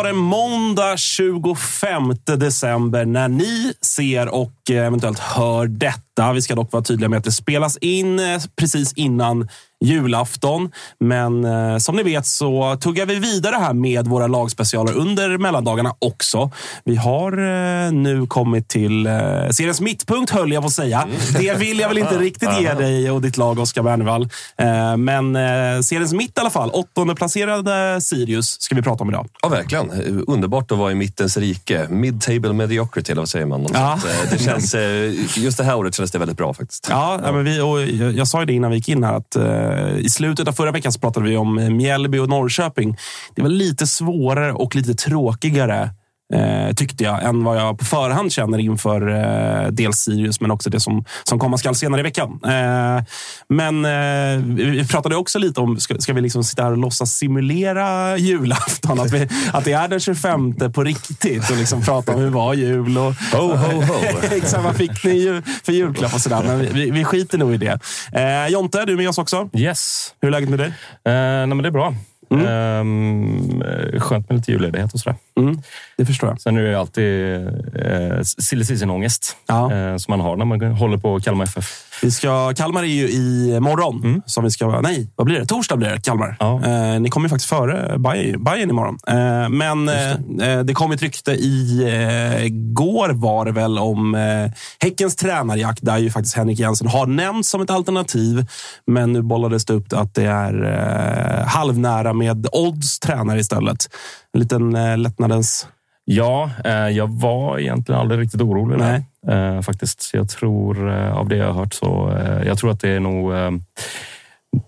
Var det måndag 25 december när ni ser och eh, eventuellt hör detta. Vi ska dock vara tydliga med att det spelas in eh, precis innan julafton. Men eh, som ni vet så tuggar vi vidare här med våra lagspecialer under mellandagarna också. Vi har eh, nu kommit till eh, seriens mittpunkt, höll jag på att säga. Det vill jag väl inte riktigt ge dig och ditt lag, Oskar Bernevall. Eh, men eh, seriens mitt i alla fall. Åttonde placerade Sirius ska vi prata om idag. Ja, verkligen. Underbart att vara i mittens rike. Mid-table mediocrity, eller vad säger man? Ja. Att, eh, Det känns, eh, just det här året kändes det väldigt bra faktiskt. Ja, ja. Men vi, och jag, jag sa ju det innan vi gick in här att eh, i slutet av förra veckan så pratade vi om Mjällby och Norrköping. Det var lite svårare och lite tråkigare eh, tyckte jag, än vad jag på förhand känner inför eh, dels Sirius, men också det som, som komma skall senare i veckan. Eh, men eh, vi pratade också lite om, ska, ska vi liksom sitta här och låtsas simulera julafton? Att, vi, att det är den 25 på riktigt och liksom prata om hur var jul och Ho, ho, ho. Exakt, vad fick ni för julklapp och sådär. Men vi, vi, vi skiter nog i det. Eh, Jonte, du är med oss också. Yes. Hur är läget med dig? Eh, nej, men det är bra. Ehm, eh, skönt med lite julledighet och sådär. Mm, det förstår jag. Sen är det alltid eh, silly season-ångest Ja. eh, som man har när man håller på Kalmar FF. Vi ska, Kalmar är ju i morgon. Som vi ska, nej, vad blir det? Torsdag blir det, Kalmar. Ja. Eh, ni kommer ju faktiskt före Bayern, Bayern imorgon. Eh, men eh, det kom ett rykte i eh, går var det väl om eh, Häckens tränarjakt där ju faktiskt Henrik Jensen har nämnts som ett alternativ. Men nu bollades det upp att det är eh, halvnära med Odds tränare istället. En liten eh, lättnadens... Ja, eh, jag var egentligen aldrig riktigt orolig där, eh, faktiskt. Jag tror, eh, av det jag har hört, så eh, jag tror att det är nog eh,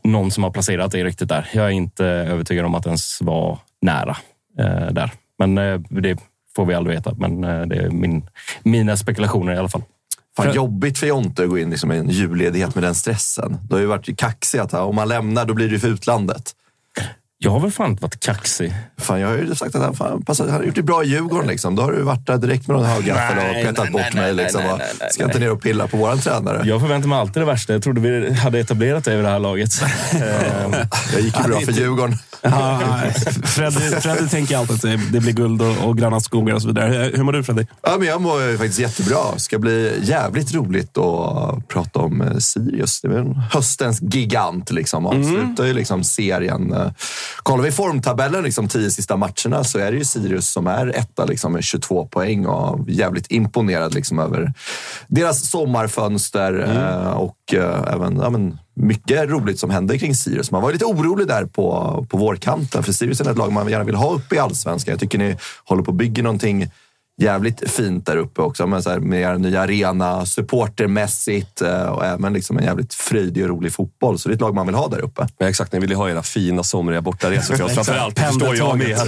någon som har placerat det riktigt där. Jag är inte övertygad om att ens var nära där. Men det får vi aldrig veta. Men det är min, mina spekulationer i alla fall. Fan, jobbigt för Jonte att gå in liksom i en julledighet med den stressen. Det har ju varit kaxigt att om man lämnar då blir det för utlandet. Jag har väl fan inte varit kaxig. Fan, jag har ju sagt att han, fan, passat, han har gjort det bra i Djurgården. Liksom. Då har du varit där direkt med någon högaffel och petat nej, bort nej, mig. nej, Liksom, nej, nej, nej, ska inte ner och pilla på våran tränare. Jag förväntar mig alltid det värsta. Jag trodde vi hade etablerat det i det här laget. Jag gick ju bra för Djurgården. Freddy, Freddy tänker alltid att det, blir guld och, och gröna skogar och så vidare. Hur mår du Freddy? Ja, men jag mår ju faktiskt jättebra. Det ska bli jävligt roligt att prata om eh, Sirius. Det är höstens gigant. Liksom. Avslutar ju liksom serien eh, kollar vi formtabellen, liksom tio sista matcherna, så är det ju Sirius som är etta liksom, med 22 poäng och jävligt imponerad liksom, över deras sommarfönster eh, och eh, även ja, men, mycket roligt som händer kring Sirius. Man var lite orolig där på, på vårkanten, för Sirius är ett lag man gärna vill ha uppe i allsvenskan. Jag tycker ni håller på att bygga någonting jävligt fint där uppe också. Men så här, med er nya arena, supportermässigt eh, och även liksom en jävligt fröjdig och rolig fotboll. Så det är ett lag man vill ha där uppe. Ja, exakt, ni vill ju ha era fina somriga bortaresor för oss. Framförallt det förstår jag med.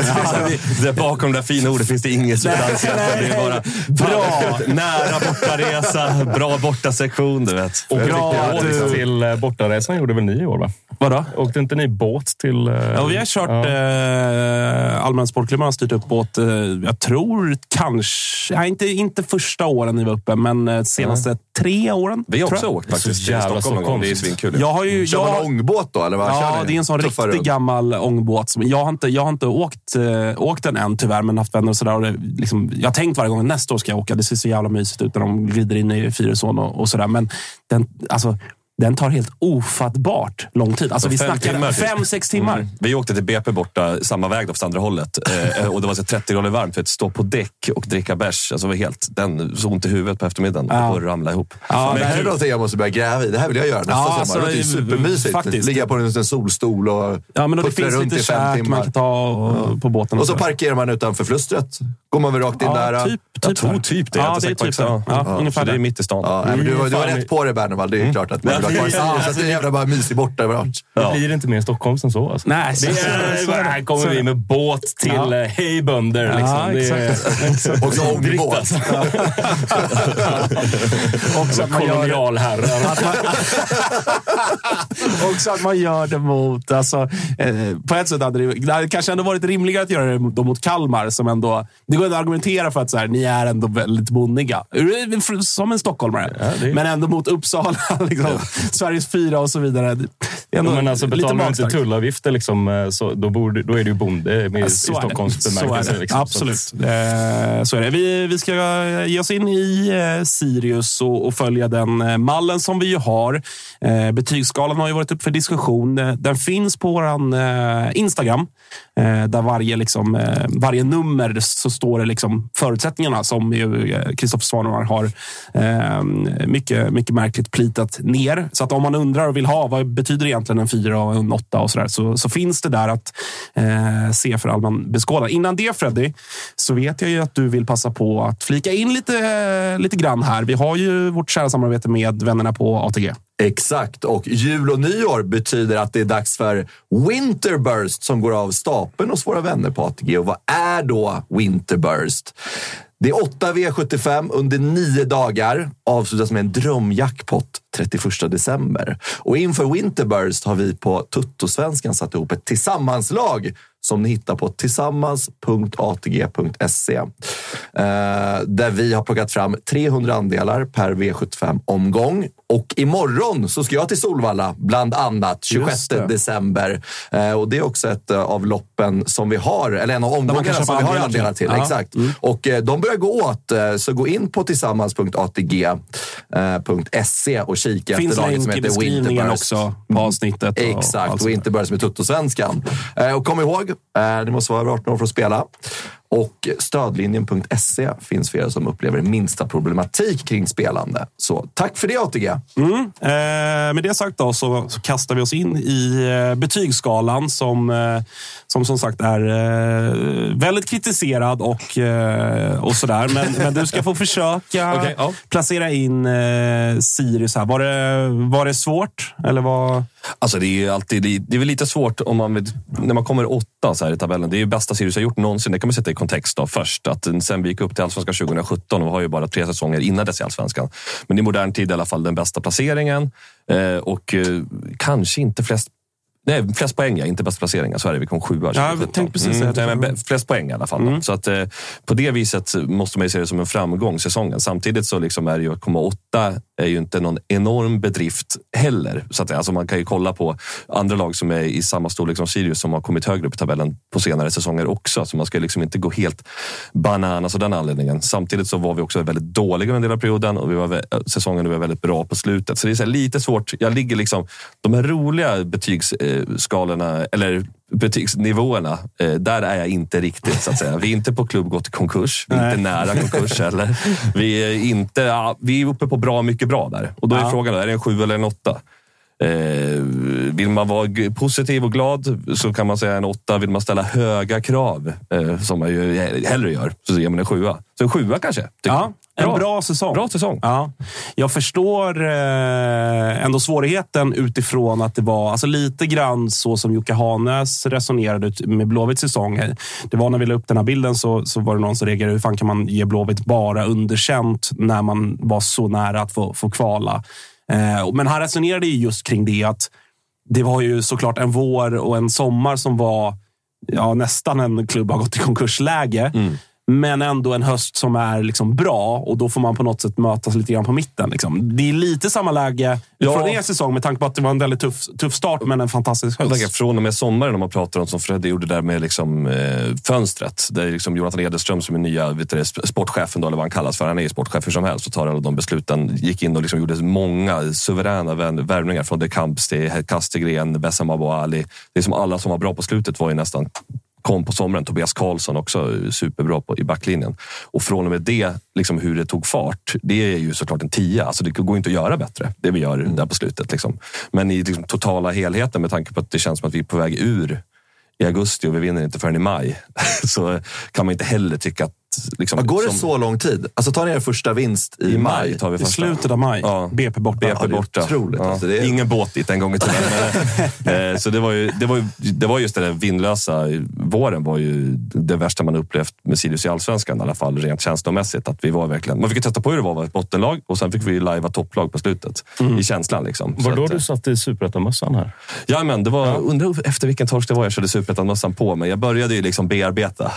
Det, bakom de där fina orden finns det inget substans. Det är bara bra, nära bortaresa, bra bortasektion. Du vet. Och bra du... till eh, bortaresan gjorde väl ni i år? Va? Vadå? Åkte inte ni båt till... Eh... Ja, vi har kört... Ja. Eh, Allmänna Sportklubben har styrt upp båt. Eh, jag tror kanske... Nej, inte, inte första åren ni var uppe, men eh, senaste mm. tre åren. Vi har också åkt faktiskt till Stockholm någon gång. Det är svinkul. Jag har ju, Kör jag, man ångbåt då? Eller vad ja, det är en sån riktigt runt? gammal ångbåt. Jag har inte, jag har inte åkt, äh, åkt den än tyvärr, men haft vänner och sådär. Och det, liksom, jag har tänkt varje gång nästa år ska jag åka. Det ser så jävla mysigt ut när de glider in i Fyrisån och, och sådär. Men den, alltså, den tar helt ofattbart lång tid. Alltså, vi snackar timmar, typ. fem, sex timmar. Mm. Vi åkte till BP borta samma väg, då, fast andra hållet. Eh, och det var så 30 grader varmt. För att stå på däck och dricka bärs, alltså, var helt, den så ont i huvudet på eftermiddagen. Ja. Och ramla ihop. Ja, men det här är något jag måste börja gräva i. Det här vill jag göra nästa ja, sommar. Alltså, det låter ju supermysigt. Faktiskt. Ligga på en solstol och ja, men Det finns lite käk man kan ta och, på båten. Och, och så, parkerar man utanför flustret. Går man väl rakt in ja, där? Typ, typ jag tror typ det. Ja, det är typ så. Ja, ungefär det är mitt i stan. Ja, du, du var rätt på det, Bernevall. Det är klart att man vill ha kvar en jävla bara mysig bortamatch. Ja. Det blir inte mer Stockholm än så. Alltså. Nej, det är, så, här kommer vi med båt till ja. Eh, Hej bönder. Liksom. Ja, exakt. Och så ångbåt. Också att man gör Också att man gör det mot... Alltså, eh, på ett sätt hade det, det hade kanske ändå varit rimligare att göra det mot, mot Kalmar. Som ändå, det går att argumentera för att så här, ni är ändå väldigt bonniga. Som en stockholmare. Ja, är... Men ändå mot Uppsala. Liksom, Sveriges fyra och så vidare. Ja, men alltså, betalar man inte tullavgifter, liksom, eh, så, då, borde, då är ju bonde med, ja, i Stockholms bemärkelse. Liksom. Absolut. Så, eh, så är det. Vi, vi ska ge oss in i eh, Sirius och, och följa den eh, mallen som vi ju har. Eh, betygsskalan har ju varit upp för diskussion. Eh, den finns på vår Instagram. Eh, där varje, liksom, eh, varje nummer så står det liksom förutsättningarna som Kristoffer eh, Svanemar har mycket, mycket märkligt plitat ner. Så att om man undrar och vill ha vad betyder egentligen en fyra och en åtta och så, där, så, så finns det där att eh, se för allmän beskådan. Innan det Freddy, så vet jag ju att du vill passa på att flika in lite, lite grann här. Vi har ju vårt kära samarbete med vännerna på ATG. Exakt, och jul och nyår betyder att det är dags för Winterburst som går av stapeln hos våra vänner på ATG. Och vad är då Winterburst? Det är 8 V75 under nio dagar, avslutas med en drömjackpot 31 december. Och inför Winterburst har vi på Tuttosvenskan satt ihop ett tillsammanslag som ni hittar på tillsammans.atg.se. Eh, där vi har plockat fram 300 andelar per V75-omgång. Och imorgon så ska jag till Solvalla, bland annat, 26 december. Eh, och det är också ett eh, av loppen som vi har, eller en av omgångarna som vi har andelar till. Ja. Exakt. Mm. Och de börjar gå åt, så gå in på tillsammans.atg.se och kika Finns efter laget som heter Winterburst. också på avsnittet. Exakt, och Winterburst med Tuttosvenskan. Och kom ihåg, det måste vara över 18 år för att spela. Och stödlinjen.se finns för er som upplever minsta problematik kring spelande. Så tack för det ATG! Mm. Eh, med det sagt då, så, så, kastar vi oss in i eh, betygsskalan som, eh, som som sagt är eh, väldigt kritiserad och, eh, och sådär. Men, men du ska få försöka okay, ja. placera in eh, Sirius här. Var det, var det svårt? Eller var... Alltså det är alltid det är väl lite svårt om man vet, när man kommer åtta så här i tabellen. Det är ju bästa Sirius har gjort någonsin. Det kan man sätta i kontext då först. Att sen vi gick upp till Allsvenskan 2017 och har ju bara tre säsonger innan dess i Allsvenskan. Men i modern tid i alla fall den bästa placeringen eh, och eh, kanske inte flest Nej, flest poäng, ja. inte bäst placeringar. Så är det. Vi kom sjua. Ja, jag precis mm, nej, men Flest poäng i alla fall. Mm. Så att, eh, på det viset måste man se det som en framgång säsongen. Samtidigt så liksom är det ju att komma åtta är ju inte någon enorm bedrift heller. Så att, alltså man kan ju kolla på andra lag som är i samma storlek som Sirius som har kommit högre upp i tabellen på senare säsonger också. Så man ska liksom inte gå helt bananas av den anledningen. Samtidigt så var vi också väldigt dåliga en del av perioden och vi var, säsongen var väldigt bra på slutet. Så det är lite svårt. Jag ligger liksom, de här roliga betygsskalorna, eller butiksnivåerna, eh, där är jag inte riktigt. så att säga. Vi är inte på klubb gått i konkurs. Vi är inte nära konkurs heller. Vi är, inte, ja, vi är uppe på bra mycket bra där. Och då är Ja. frågan, är det en sju eller en åtta? Eh, vill man vara positiv och glad så kan man säga en åtta. Vill man ställa höga krav, eh, som man ju hellre gör, så ger man en sjua. Så en sjua kanske. Ja. En bra säsong. Bra säsong. Ja. Jag förstår eh, ändå svårigheten utifrån att det var alltså lite grann så som Jocke Hanes resonerade med Blåvitts säsong. Det var när vi la upp den här bilden så, så var det någon som reagerade. Hur fan kan man ge Blåvitt bara underkänt när man var så nära att få, få kvala? Eh, men han resonerade ju just kring det att det var ju såklart en vår och en sommar som var ja, nästan en klubb har gått i konkursläge. Men ändå en höst som är liksom bra och då får man på något sätt mötas lite grann på mitten. Liksom. Det är lite samma läge Ja. från er säsong med tanke på att det var en väldigt tuff, tuff start men en fantastisk höst. tänker, från och med sommaren, om man pratar om som Fredde gjorde där med liksom, eh, fönstret. Där liksom Jonathan Edeström som är nya vet du, sportchefen, då, eller vad han kallas för. Han är ju sportchef hur som helst och tar alla de besluten. Gick in och liksom gjorde många suveräna värvningar. Från De Camps till Kastegren, Bessam Abou Ali. Det är som alla som var bra på slutet var ju nästan kom på sommaren. Tobias Karlsson också superbra på, i backlinjen. Och från och med det, liksom hur det tog fart, det är ju såklart en tia. Alltså det går inte att göra bättre, det vi gör där på slutet. Liksom. Men i liksom, totala helheten, med tanke på att det känns som att vi är på väg ur i augusti och vi vinner inte förrän i maj, så kan man inte heller tycka att... Liksom, går det som- så lång tid? Alltså tar ni er första vinst i, I maj? maj tar vi I slutet av maj. Ja. BP borta. BP det är borta. otroligt, alltså. Det är- Ingen båt dit en gång i tiden. Men, eh, så det var, ju, det, var ju, det var just det där vindlösa. Våren var ju det värsta man upplevt med Sirius i Allsvenskan. I alla fall rent känslomässigt. Att vi var verkligen, man fick ju testa på hur det var att vara ett bottenlag och sen fick vi lajva topplag på slutet. I känslan. Liksom. Var Så då att, eh, du satt i superettan-mössan här? Ja, men det var, undrar efter vilken torsk det var jag körde superettan-mössan på, men jag började ju liksom bearbeta.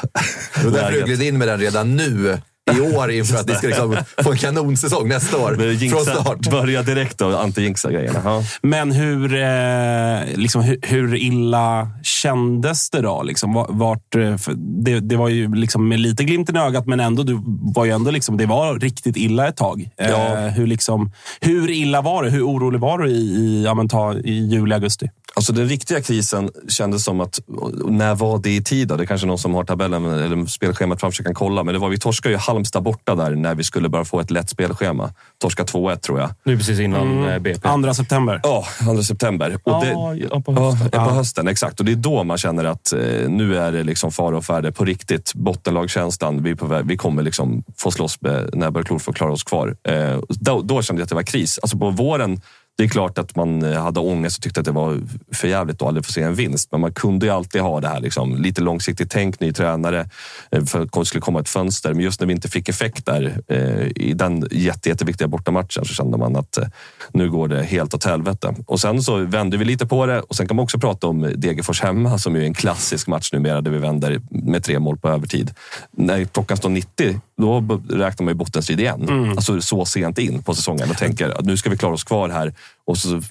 Var därför du gled in med den redan nu i år inför att ni ska liksom få en kanonsäsong nästa år. Men Från jinxa- start. Börja direkt och anti-jinxa grejerna. Ja. Men hur, eh, liksom, hur, hur illa kändes det då? Liksom, va- vart, eh, det, det var ju liksom med lite glimten i ögat, men ändå, du var ju ändå liksom, det var riktigt illa ett tag. Eh, Ja. hur, liksom, hur illa var det? Hur orolig var du i, i, ja, men ta, i juli, augusti? Alltså den riktiga krisen kändes som att, när var det i tid? Då? Det är kanske någon som har tabellen eller spelschemat framför sig kan kolla. Men det var, vi torskade ju Halmstad borta där när vi skulle bara få ett lätt spelschema. Torska 2-1 tror jag. Nu precis innan eh, BP. Andra september. Ja, 2 september. Och det, ja, på hösten. Ja, på hösten. Exakt. Och det är då man känner att eh, nu är det liksom fara och färde på riktigt. Bottenlagskänslan. Vi, väg, vi kommer liksom få slåss med näbbar och klor för att klara oss kvar. Eh, då, då kände jag att det var kris. Alltså på våren, det är klart att man eh, hade ångest och tyckte att det var för jävligt att aldrig få se en vinst. Men man kunde ju alltid ha det här liksom, lite långsiktigt tänk, ny tränare, eh, för att det skulle komma ett fönster. Men just när vi inte fick effekt där eh, i den jätte, jätteviktiga bortamatchen så kände man att eh, nu går det helt åt helvete. Och sen så vände vi lite på det och sen kan man också prata om Degerfors hemma som är en klassisk match numera där vi vänder med tre mål på övertid. När klockan står 90, då räknar man ju bottenstrid igen. Alltså så sent in på säsongen och tänker att nu ska vi klara oss kvar här och så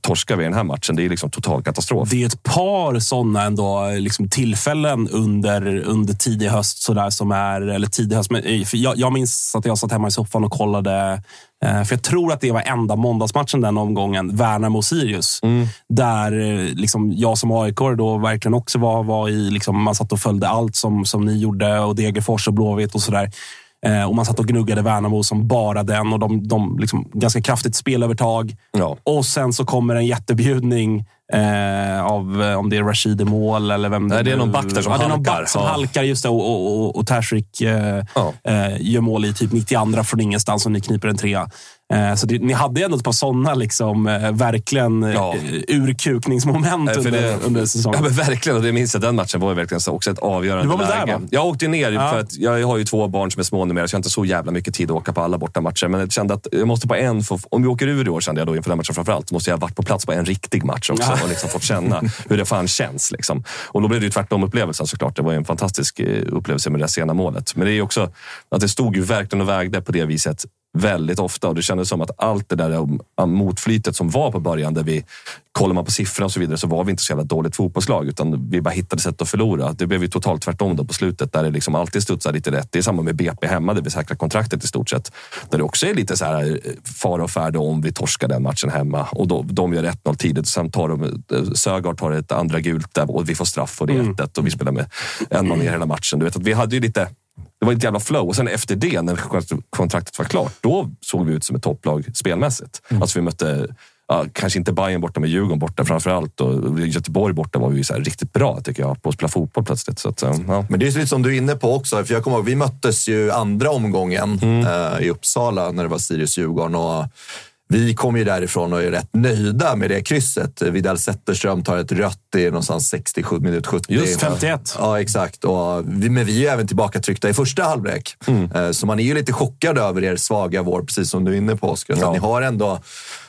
torskar vi den här matchen. Det är liksom total katastrof. Det är ett par sådana ändå, liksom tillfällen under, under tidig höst, sådär, som är, eller tidig höst. Men, eh, jag, jag minns att jag satt hemma i soffan och kollade, för jag tror att det var enda måndagsmatchen den omgången, Värnamo-Sirius. Där eh, liksom, jag som aik då verkligen också var, var i, liksom, man satt och följde allt som, som ni gjorde och Degerfors och Blåvitt och sådär. Eh, och man satt och gnuggade Värnamo som bara den och de, de liksom, ganska kraftigt spelövertag. Ja. Och sen så kommer en jättebjudning eh, av eh, om det är Rashid i mål eller vem det är nu- någon back där som ja, det är någon halkar. back som Ja. halkar just det. Och, och, och, och Tashrik eh, Ja. eh, gör mål i typ 92 från ingenstans och ni kniper en trea. Eh, så det, ni hade ändå ett par sådana liksom, eh, verkligen Ja. urkukningsmoment för under, det- under säsongen. Ja, men verkligen. Och det minns jag, den matchen var verkligen så- också ett avgörande Du var väl där, läge. va? Jag åkte ner Ja. för att jag har ju två barn som är små numera, så jag har inte så jävla mycket tid att åka på alla bortamatcher. Men jag kände att jag måste på en, få, om vi åker ur i år, kände jag då inför den matchen framförallt, så måste jag ha varit på plats på en riktig match också Ja och liksom fått känna hur det fan känns. Liksom. Och då blev det ju tvärtom upplevelsen såklart. Det var ju en fantastisk eh, upplevelse med det sena målet. Men det är också att det stod ju verkligen och vägde på det viset väldigt ofta. Och det kändes som att allt det där motflytet som var på början, där vi kollar man på siffrorna och så vidare, så var vi inte så jävla dåligt fotbollslag, utan vi bara hittade sätt att förlora. Det blev ju totalt tvärtom då på slutet, där det liksom alltid studsar lite rätt. Det är samma med BP hemma, där vi säkrar kontraktet i stort sett. Där det också är lite så här eh, fara och färde om vi torskar den matchen hemma. Och då, de gör 1-0 tidigt. Sen tar de, eh, Sögaard tar ett andra gult där och vi får straff och det är 1-1 mm. och vi spelar med en man ner hela matchen. Du vet att vi hade ju lite det var ett jävla flow. Och sen efter det, när kontraktet var klart, då såg vi ut som ett topplag spelmässigt. Mm. Alltså vi mötte, ja, kanske inte Bayern borta, men Djurgården borta framför allt. Och Göteborg borta var vi så riktigt bra, tycker jag, på att spela fotboll plötsligt. Så att, ja. Men det är lite som du är inne på också. För jag kommer ihåg, vi möttes ju andra omgången mm. eh, i Uppsala när det var Sirius-Djurgården. Och vi kom ju därifrån och är rätt nöjda med det krysset. Vidal Zetterström tar ett rött i någonstans 67 minut 70. Just 51. Ja, exakt. Och vi, men vi är ju även tillbaka tryckta i första halvlek. Mm. Eh, så man är ju lite chockad över er svaga vår, precis som du är inne på Oskar. Så ja. ni har ändå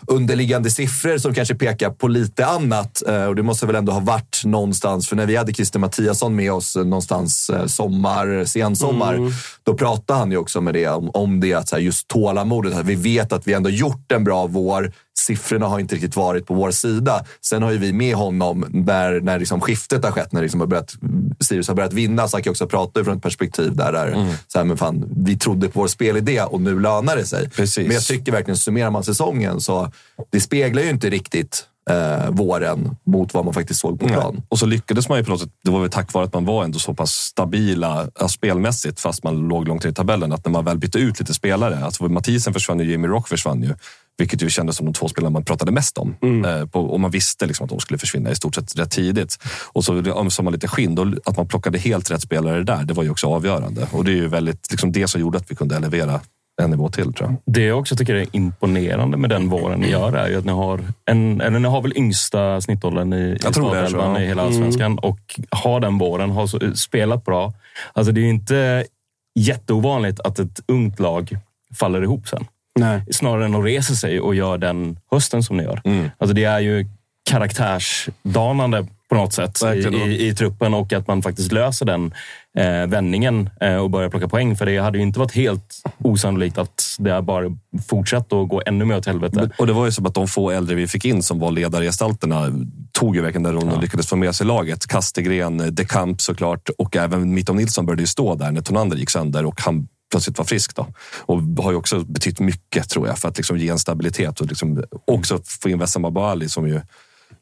underliggande siffror som kanske pekar på lite annat. Eh, och det måste väl ändå ha varit någonstans, för när vi hade Christer Mattiasson med oss någonstans eh, sommar, sensommar, mm. då pratade han ju också med det, om, om det, att just tålamodet. Att vi vet att vi ändå gjort en bra vår. Siffrorna har inte riktigt varit på vår sida. Sen har ju vi med honom när, när liksom skiftet har skett, när liksom har börjat, Sirius har börjat vinna. Så kan också prata från ett perspektiv där, där mm. så här, men fan, vi trodde på vår spelidé och nu lönar det sig. Precis. Men jag tycker verkligen, summerar man säsongen så det speglar ju inte riktigt eh, våren mot vad man faktiskt såg på plan. Ja. Och så lyckades man ju på något sätt. Det var väl tack vare att man var ändå så pass stabila spelmässigt fast man låg långt ner i tabellen. Att när man väl bytte ut lite spelare, alltså Mathisen försvann ju, Jamie Rock försvann ju. Vilket ju kändes som de två spelarna man pratade mest om. Mm. Eh, på, och man visste liksom att de skulle försvinna i stort sett rätt tidigt. Och så ömsade man lite skinn. Då, att man plockade helt rätt spelare där, det var ju också avgörande. Och det är ju väldigt, liksom det som gjorde att vi kunde elevera en nivå till tror jag. Det jag också tycker är imponerande med den våren ni gör är ju att ni har en, eller ni har väl yngsta snittåldern i, i startelvan i hela allsvenskan mm. och har den våren, har spelat bra. Alltså det är inte jätteovanligt att ett ungt lag faller ihop sen. Nej. Snarare än att resa sig och gör den hösten som ni gör. Mm. Alltså det är ju karaktärsdanande på något sätt i, i, i, truppen och att man faktiskt löser den eh, vändningen eh, och börjar plocka poäng. För det hade ju inte varit helt osannolikt att det bara fortsatt att gå ännu mer åt helvete. Och det var ju som att de få äldre vi fick in som var ledargestalterna tog ju verkligen den rollen ja. och lyckades få med sig laget. Kastegren, De Camp såklart och även Mitov Nilsson började ju stå där när Tonander gick sönder och han plötsligt var frisk. Då. Och har ju också betytt mycket tror jag för att liksom ge en stabilitet och liksom också få in Wessam Abali som ju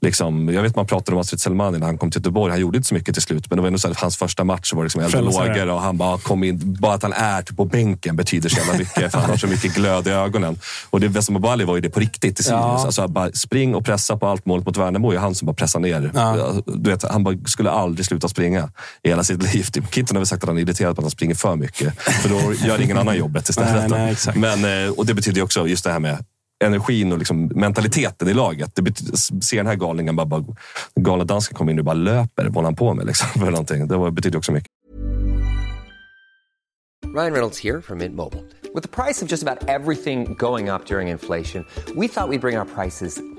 Liksom, jag vet man pratade om Astrid Selmani när han kom till Göteborg. Han gjorde inte så mycket till slut, men det var ändå så att hans första match var liksom lågor och han bara kom in. Bara att han är typ på bänken betyder så jävla mycket, för han har så mycket glöd i ögonen. Och det Abali var ju det på riktigt i Sirius. Ja. Alltså, bara spring och pressa på allt målet mot Värnamo. är han som bara pressar ner. Ja. Du vet, han bara skulle aldrig sluta springa i hela sitt liv. Typ, Kitten har väl sagt att han är irriterad på att han springer för mycket. För då gör ingen annan jobbet istället. Nej, nej, Men, eh, och det betyder också just det här med energin och liksom mentaliteten i laget. Det ser se den här galningen, bara, bara, galna dansken kommer in och bara löper. Vad håller han på med? Liksom, för någonting. Det betyder också mycket. Ryan Reynolds här från Mint Mobile. Med priset på nästan allt som går upp under inflationen, trodde vi att vi skulle bring våra priser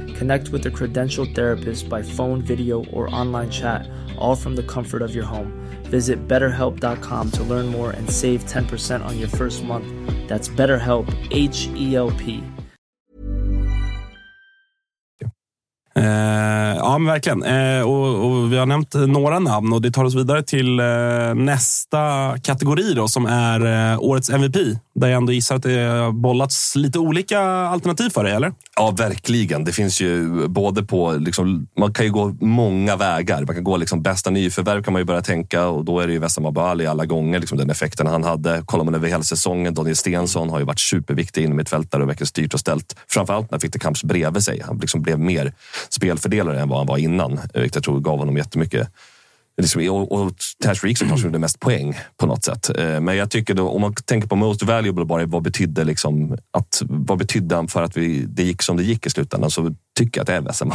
Connect with a credentialed therapist by phone, video, or online chat, all from the comfort of your home. Visit betterhelp.com to learn more and save 10% on your first month. That's BetterHelp, H E L P. Uh, ja, men verkligen. Uh, och, och vi har nämnt några namn och det tar oss vidare till uh, nästa kategori då, som är eh, årets MVP. Där jag ändå gissar att det bollats lite olika alternativ för dig, eller? Ja, verkligen. Det finns ju både på... Liksom, man kan ju gå många vägar. Man kan gå liksom bästa nyförvärv kan man ju börja tänka och då är det ju Wessam Abali alla gånger. Liksom den effekten han hade. Kollar man över hela säsongen, Daniel Stensson har ju varit superviktig inom mittfältare och verkligen styrt och ställt. Framförallt när han fick det Kamps bredvid sig. Han liksom blev mer spelfördelare än vad han var innan. Vilket jag tror gav honom jättemycket. Liksom, och, och Tash Reek som kanske gjorde mest poäng på något sätt. Eh, Men jag tycker då, om man tänker på most valuable bara, vad betydde, liksom, att, vad betydde han för att vi, det gick som det gick i slutändan? Så tycker jag att det är Wessam.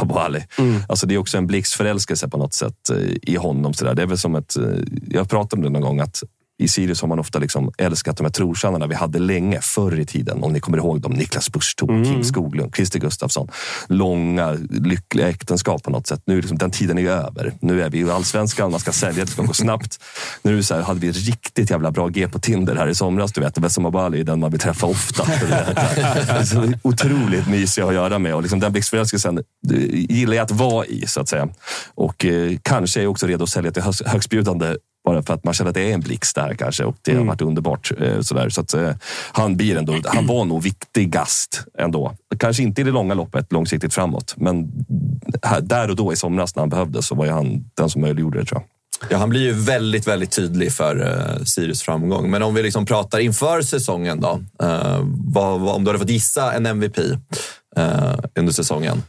Mm. Alltså, det är också en blixtförälskelse på något sätt eh, i honom. Så där. Det är väl som ett, eh, jag pratade om det någon gång, att i Sirius har man ofta liksom älskat de här trotjänarna vi hade länge förr i tiden. Om ni kommer ihåg dem. Niklas Busch Mm. Kim Skoglund, Christer Gustafsson. Långa, lyckliga äktenskap på något sätt. Nu är liksom, den tiden är över. Nu är vi i allsvenskan, man ska sälja, det ska gå snabbt. Nu så här, hade vi riktigt jävla bra G på Tinder här i somras. Du vet, Wessam Abali är den man vill träffa ofta. Så otroligt mysig att göra med. Och liksom den blixtförälskelsen eh, gillar jag att vara i, så att säga. Och eh, kanske är jag också redo att sälja till högst- högstbjudande bara för att man känner att det är en blixt där kanske och det har varit underbart. Eh, sådär. Så att, eh, han, blir ändå, han var nog viktigast ändå. Kanske inte i det långa loppet, långsiktigt framåt. Men här, där och då i somras när han behövdes så var ju han den som möjliggjorde det tror jag. Ja, han blir ju väldigt, väldigt tydlig för uh, Sirius framgång. Men om vi liksom pratar inför säsongen då. eh, vad, vad, om du hade fått gissa en MVP eh, under säsongen.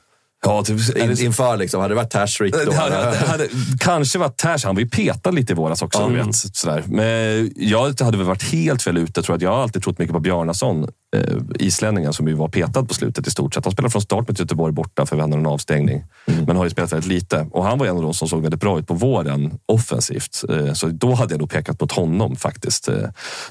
Ja, typ, In, inför liksom, hade det varit Tashrik då? Det hade, det hade kanske varit Tash. Han var ju petad lite i våras också. Du Vet, sådär. Men jag hade väl varit helt fel ute. Tror att jag har alltid trott mycket på Bjarnason, eh, islänningen som ju var petad på slutet i stort sett. Han spelade från start med Göteborg borta för vi hade en avstängning. Men har ju spelat väldigt lite. Och han var en av de som såg väldigt bra ut på våren offensivt. Eh, så då hade jag nog pekat på honom faktiskt. Eh,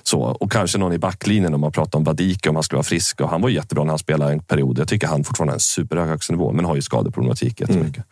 så. Och kanske någon i backlinjen om man pratar om Vadike om han skulle vara frisk. Och han var jättebra när han spelade en period. Jag tycker han fortfarande har en superhög högstanivå men har ju skadeproblematik jättemycket.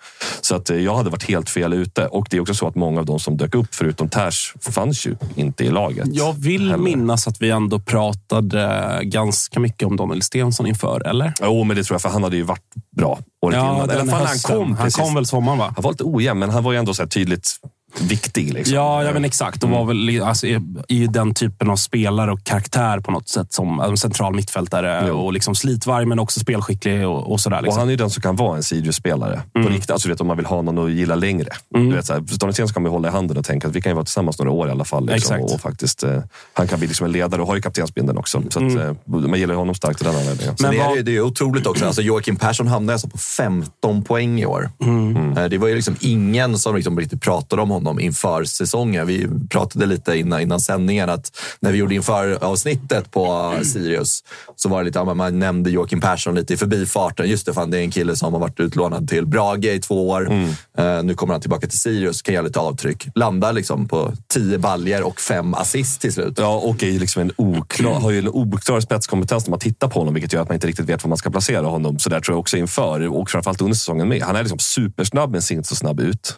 Så att, jag hade varit helt fel ute. Och det är också så att många av de som dök upp förutom Ters fanns ju inte i laget. Jag vill heller. minnas att vi ändå pratade ganska mycket om Daniel Stensson inför, eller? Jo, men det tror jag, för han hade ju varit bra året innan. Eller fan, han kom Han kom väl sommaren, va? Han var lite ojämn, men han var ju ändå så här tydligt viktig. Liksom. Ja, ja men exakt. Och var väl li- alltså, ju den typen av spelare och karaktär på något sätt som en central mittfältare och liksom slitvarg men också spelskicklig och, och sådär. Och Liksom. han är ju den som kan vara en Sirius-spelare. På riktigt, alltså, du vet, om man vill ha någon att gilla längre. Mm. Du vet, så här, Daniel Stensson kan man hålla i handen och tänka att vi kan ju vara tillsammans några år i alla fall. Liksom, Exakt. och faktiskt, eh, han kan bli liksom en ledare och har ju kaptensbindeln också. Så att, eh, man gillar honom starkt av den anledningen. Men det, är, det är otroligt också. Alltså Joakim Persson hamnade alltså på 15 poäng i år. Mm. Eh, Det var ju liksom ingen som liksom riktigt pratade om honom inför säsongen. Vi pratade lite innan, innan sändningen att när vi gjorde inför avsnittet på Sirius så var det lite, man nämnde Joakim Persson lite i förbifarten. Just det, fan, det är en kille som har varit utlånad till Brage i två år. Eh, nu kommer han tillbaka till Sirius, kan göra lite avtryck. Landar liksom på 10 baljer och fem assist till slut. Ja, och är liksom en oklar, har ju en oklar spetskompetens när man tittar på honom, vilket gör att man inte riktigt vet var man ska placera honom. Så där tror jag också inför, och framförallt under säsongen med. Han är liksom supersnabb, men ser inte så snabb ut.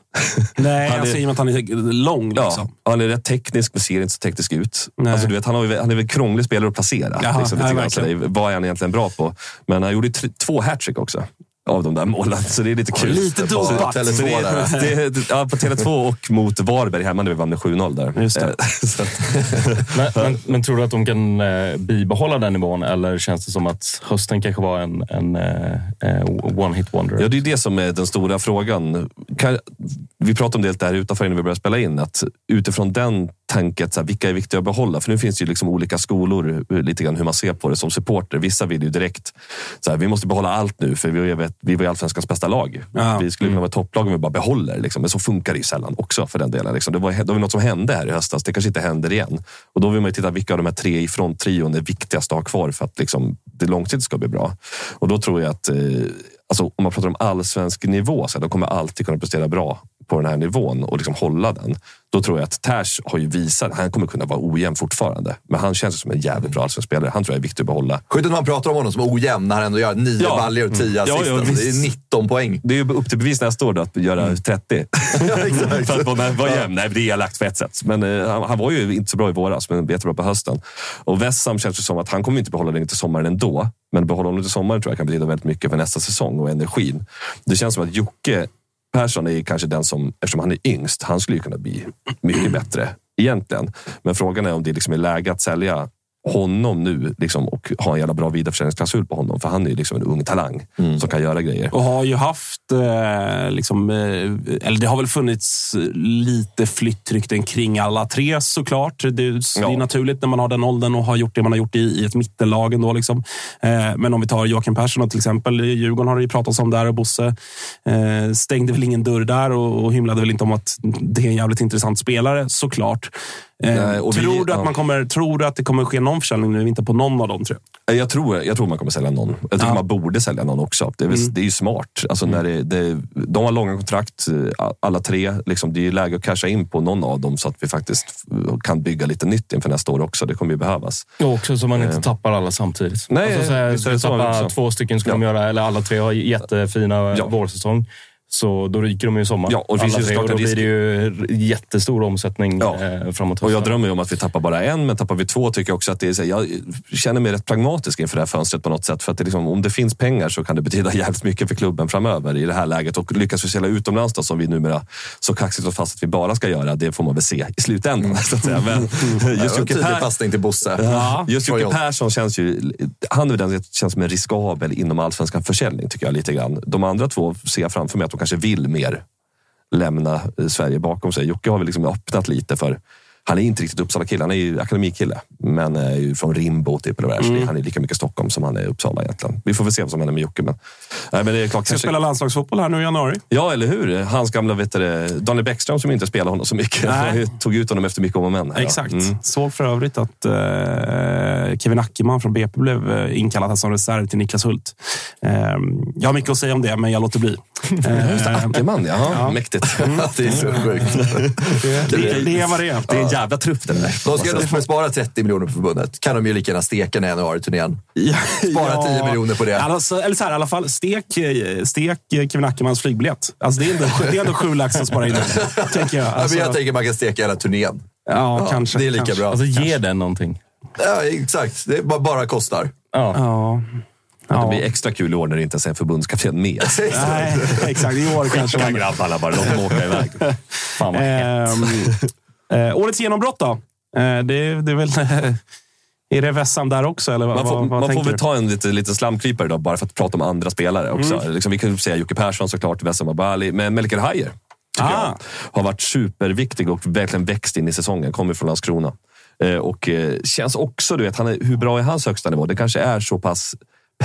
Nej, Han är- alltså, att han är lång. Ja, Liksom. han är rätt teknisk, men ser inte så teknisk ut. Nej. Alltså, du vet, han, har ju, han är väl krånglig spelare att placera. Jaha, liksom, det- vad är han egentligen bra på? Men han gjorde två hattrick också. Av de där målen. Så det är lite kul. lite dopat. Tele2 där. det, det, ja, på Tele2 och mot Varberg hemma när vi vann med 7-0 där. Just. Eh, Men, men, men tror du att de kan eh, bibehålla den nivån eller känns det som att hösten kanske var en, en eh, eh, one-hit wonder? Ja, det är det som är den stora frågan. Kan, vi pratade om det lite här utanför innan vi började spela in. Att utifrån den tanken, så här, vilka är viktiga att behålla? För nu finns det ju liksom olika skolor, lite grann hur man ser på det som supporter. Vissa vill ju direkt, så här, vi måste behålla allt nu för vi, är- vi var allsvenskans bästa lag. Ja. Vi skulle kunna vara topplag om vi bara behåller. Liksom. Men så funkar det ju sällan också för den delen. Liksom. Det, var, det var något som hände här i höstas. Det kanske inte händer igen. Och då vill man ju titta vilka av de här tre i fronttrion är viktigast att ha kvar för att liksom, det långsiktigt ska bli bra. Och då tror jag att eh, alltså, om man pratar om allsvensk nivå, så här, då kommer alltid kunna prestera bra på den här nivån och liksom hålla den. Då tror jag att Ters har ju visat, han kommer kunna vara ojämn fortfarande. Men han känns som en jävligt bra allsvensk spelare. Han tror jag är viktig att behålla. Sjukt att man pratar om honom som ojämn när han ändå gör nio Ja. baljor och tio Ja, assist. ja, Alltså, det är 19 poäng. Det är ju upp till bevis nästa år då, att göra 30. Ja, exakt. för att vara, Ja. jämn. Nej, det är elakt på ett sätt. Men eh, han, han var ju inte så bra i våras, men jättebra på hösten. Och Wessam känns det som att han kommer inte behålla den till sommaren ändå. Men behålla honom till sommaren tror jag kan betyda väldigt mycket för nästa säsong och energin. Det känns som att Jocke Persson är kanske den som, eftersom han är yngst, han skulle ju kunna bli mycket bättre egentligen. Men frågan är om det liksom är läge att sälja honom nu liksom, och ha en jävla bra vidareförsäljningsklausul på honom. För han är ju liksom en ung talang som kan göra grejer. Och har ju haft, eh, liksom, eh, eller det har väl funnits lite flyttrykten kring alla tre såklart. Det, det är naturligt när man har den åldern och har gjort det man har gjort i, i ett mittenlag ändå. Liksom. Eh, men om vi tar Joakim Persson till exempel. Djurgården har det ju pratats om där och Bosse eh, stängde väl ingen dörr där och, och hymlade väl inte om att det är en jävligt intressant spelare såklart. Eh, och vi- tror, du att ja. man kommer, tror du att det kommer ske någon försäljning nu? Inte på någon av dem tror jag. Jag tror, jag tror man kommer sälja någon. Jag tycker Ja. man borde sälja någon också. Det är, Mm. det är ju smart. Alltså när det, det, de har långa kontrakt, eh, alla tre. Liksom, det är läge att casha in på någon av dem så att vi faktiskt kan bygga lite nytt inför nästa år också. Det kommer ju behövas. Och också så man inte Eh. tappar alla samtidigt. Nej, alltså så här, så tappa två stycken skulle Ja. de göra, eller alla tre har jättefina Ja. vårsäsong. Så då ryker de ju i sommar. Ja, och det finns ju tre, och då blir det ju jättestor omsättning Ja. eh, framåt Och jag drömmer ju om att vi tappar bara en, men tappar vi två tycker jag också att det är... Så, här, jag känner mig rätt pragmatisk inför det här fönstret på något sätt. För att det liksom, om det finns pengar så kan det betyda jävligt mycket för klubben framöver i det här läget. Och lyckas vi sälja utomlands då, som vi numera så kaxigt och fast att vi bara ska göra, det får man väl se i slutändan. Så att säga. Men Det just Jocke tydlig Per- passning till Bosse. Ja, just Jocke. Persson känns ju... Han är den som känns som en riskabel inom allsvenskan försäljning, tycker jag lite grann. De andra två ser jag framför mig att kanske vill mer lämna eh, Sverige bakom sig. Jocke har väl liksom öppnat lite för... Han är inte riktigt Uppsala-kille, han är ju akademikille. Men är ju från Rimbo, typ. Eller det. Så Han är lika mycket Stockholm som han är Uppsala egentligen. Vi får väl se vad som händer med Jocke. Men, nej, men det är klart, Ska kanske, spela landslagsfotboll här nu i januari. Ja, eller hur? Hans gamla vet du, det, Daniel Bäckström som inte spelar honom så mycket. Nej. Jag tog ut honom efter mycket om och men. ja. Exakt. Mm. Såg för övrigt att eh, Kevin Ackerman från BP blev eh, inkallad som reserv till Niklas Hult. Eh, jag har mycket att säga om det, men jag låter bli. Eh, det, Ackerman, jaha. Ja. Mäktigt. Det är så sjukt. det, det är vad det är. Det är jävla trupp det där. De ska ändå spara 30 miljoner på förbundet. Kan de ju lika gärna steka när januari-turnén. Spara 10 miljoner på det. Alltså, eller så här, i alla fall, stek, stek Kevin Ackermans flygbiljett. Alltså, det, är ändå, det är ändå sju lax att spara in. tänker jag. Ja, Alltså, men jag tänker man kan steka hela turnén. ja, kanske. Det är lika kanske. bra. Alltså ge den någonting. Ja, exakt. Det bara, bara kostar. Ja. Ja. Det Ja. blir extra kul i år när det inte ens är en förbundskapten med. Nej, exakt. I år kanske Skicka man... grabbarna bara, låt dem åka iväg. Fan vad hett. Eh, årets genombrott då? Eh, det, det är väl... är det Wessam där också? Eller vad, Man får, vad, vad man får väl ta en lite, liten slamkrypare då, bara för att prata om andra spelare också. Liksom, vi kan säga Jocke Persson såklart, Wessam Abali, men Melker Hajer tycker Ah. jag har varit superviktig och verkligen växt in i säsongen. Kommer från Landskrona. Eh, och eh, känns också, du vet, han är, hur bra är hans högsta nivå? Det kanske är så pass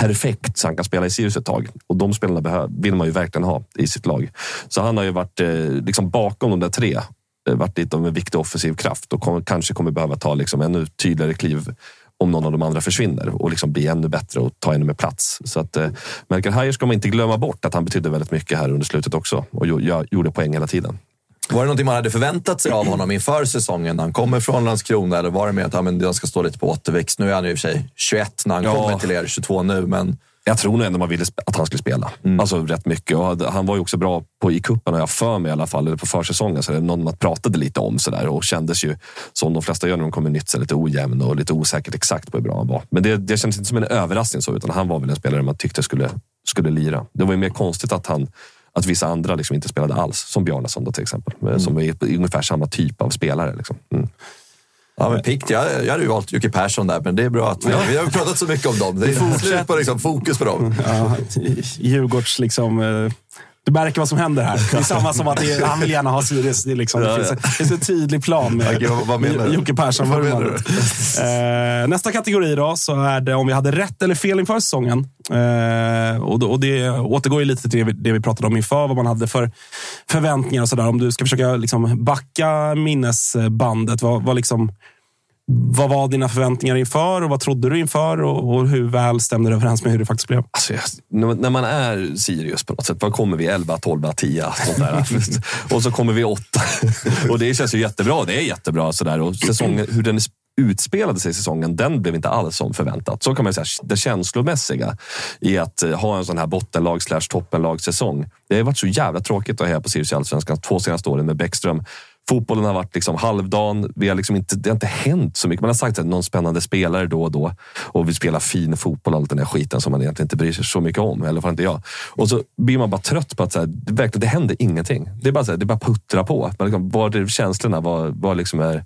perfekt så han kan spela i Sirius ett tag. Och de spelarna vill man ju verkligen ha i sitt lag. Så han har ju varit eh, liksom bakom de där tre. Eh, varit lite av en viktig offensiv kraft och kommer, kanske kommer behöva ta liksom ännu tydligare kliv om någon av de andra försvinner och liksom bli ännu bättre och ta ännu mer plats. Så att eh, Melker Hajer ska man inte glömma bort att han betydde väldigt mycket här under slutet också och jag gjorde poäng hela tiden. Var det någonting man hade förväntat sig av honom inför säsongen när han kommer från Landskrona? Eller var det mer att ja, men jag ska stå lite på återväxt? Nu är han ju i och för sig 21 när han Ja. kommer till er, 22 nu. Men Jag tror nog ändå man ville att han skulle spela. Alltså rätt mycket. Och han var ju också bra på i kuppen har jag för mig i alla fall, eller på försäsongen. Så det är någon man pratade lite om sådär och kändes ju som de flesta gör när de kommer nytt, så lite ojämn och lite osäkert exakt på hur bra han var. Men det, det kändes inte som en överraskning så, utan han var väl en spelare man tyckte skulle, skulle lira. Det var ju mer konstigt att han att vissa andra liksom inte spelade alls, som Bjarnason till exempel. Som är ungefär samma typ av spelare. Liksom. Mm. Ja, men pikt. Jag, jag hade ju valt Jocke Persson där, men det är bra att vi, vi har pratat så mycket om dem. Det är på liksom, fokus på dem. Ja, Djurgårds liksom... Du märker vad som händer här. Det är samma som att är, han vill gärna ha Sirius. Det, liksom, det, finns, en- det finns en tydlig plan med Okej, vad- vad menar du? Jocke Persson. Vad vurmandet. menar Eh, nästa kategori då, så är det om vi hade rätt eller fel inför säsongen. Eh, och, då- och det återgår ju lite till det vi, det vi pratade om inför, vad man hade för förväntningar och sådär. Om du ska försöka liksom backa minnesbandet, vad, vad liksom, vad var dina förväntningar inför och vad trodde du inför och, och hur väl stämde det överens med hur det faktiskt blev? Alltså, jag, när man är Sirius på något sätt, vad kommer vi? 11, 12, 10? Sånt där. och så kommer vi 8. och det känns ju jättebra. Det är jättebra. Sådär. Och säsongen, hur den utspelade sig i säsongen, den blev inte alls som förväntat. Så kan man säga. Det känslomässiga i att eh, ha en sån här bottenlag slash toppenlag-säsong. Det har varit så jävla tråkigt att heja på Sirius i Allsvenskan två senaste åren med Bäckström. Fotbollen har varit liksom halvdan. Vi har liksom inte, det har inte hänt så mycket. Man har sagt att någon spännande spelare då och då och vi spelar fin fotboll och all den där skiten som man egentligen inte bryr sig så mycket om. I alla fall inte jag. Och så blir man bara trött på att så här, det, verkligen, det händer ingenting. Det är bara, så här, det är bara puttra på. Man liksom, vad är känslorna? Vad, vad liksom är,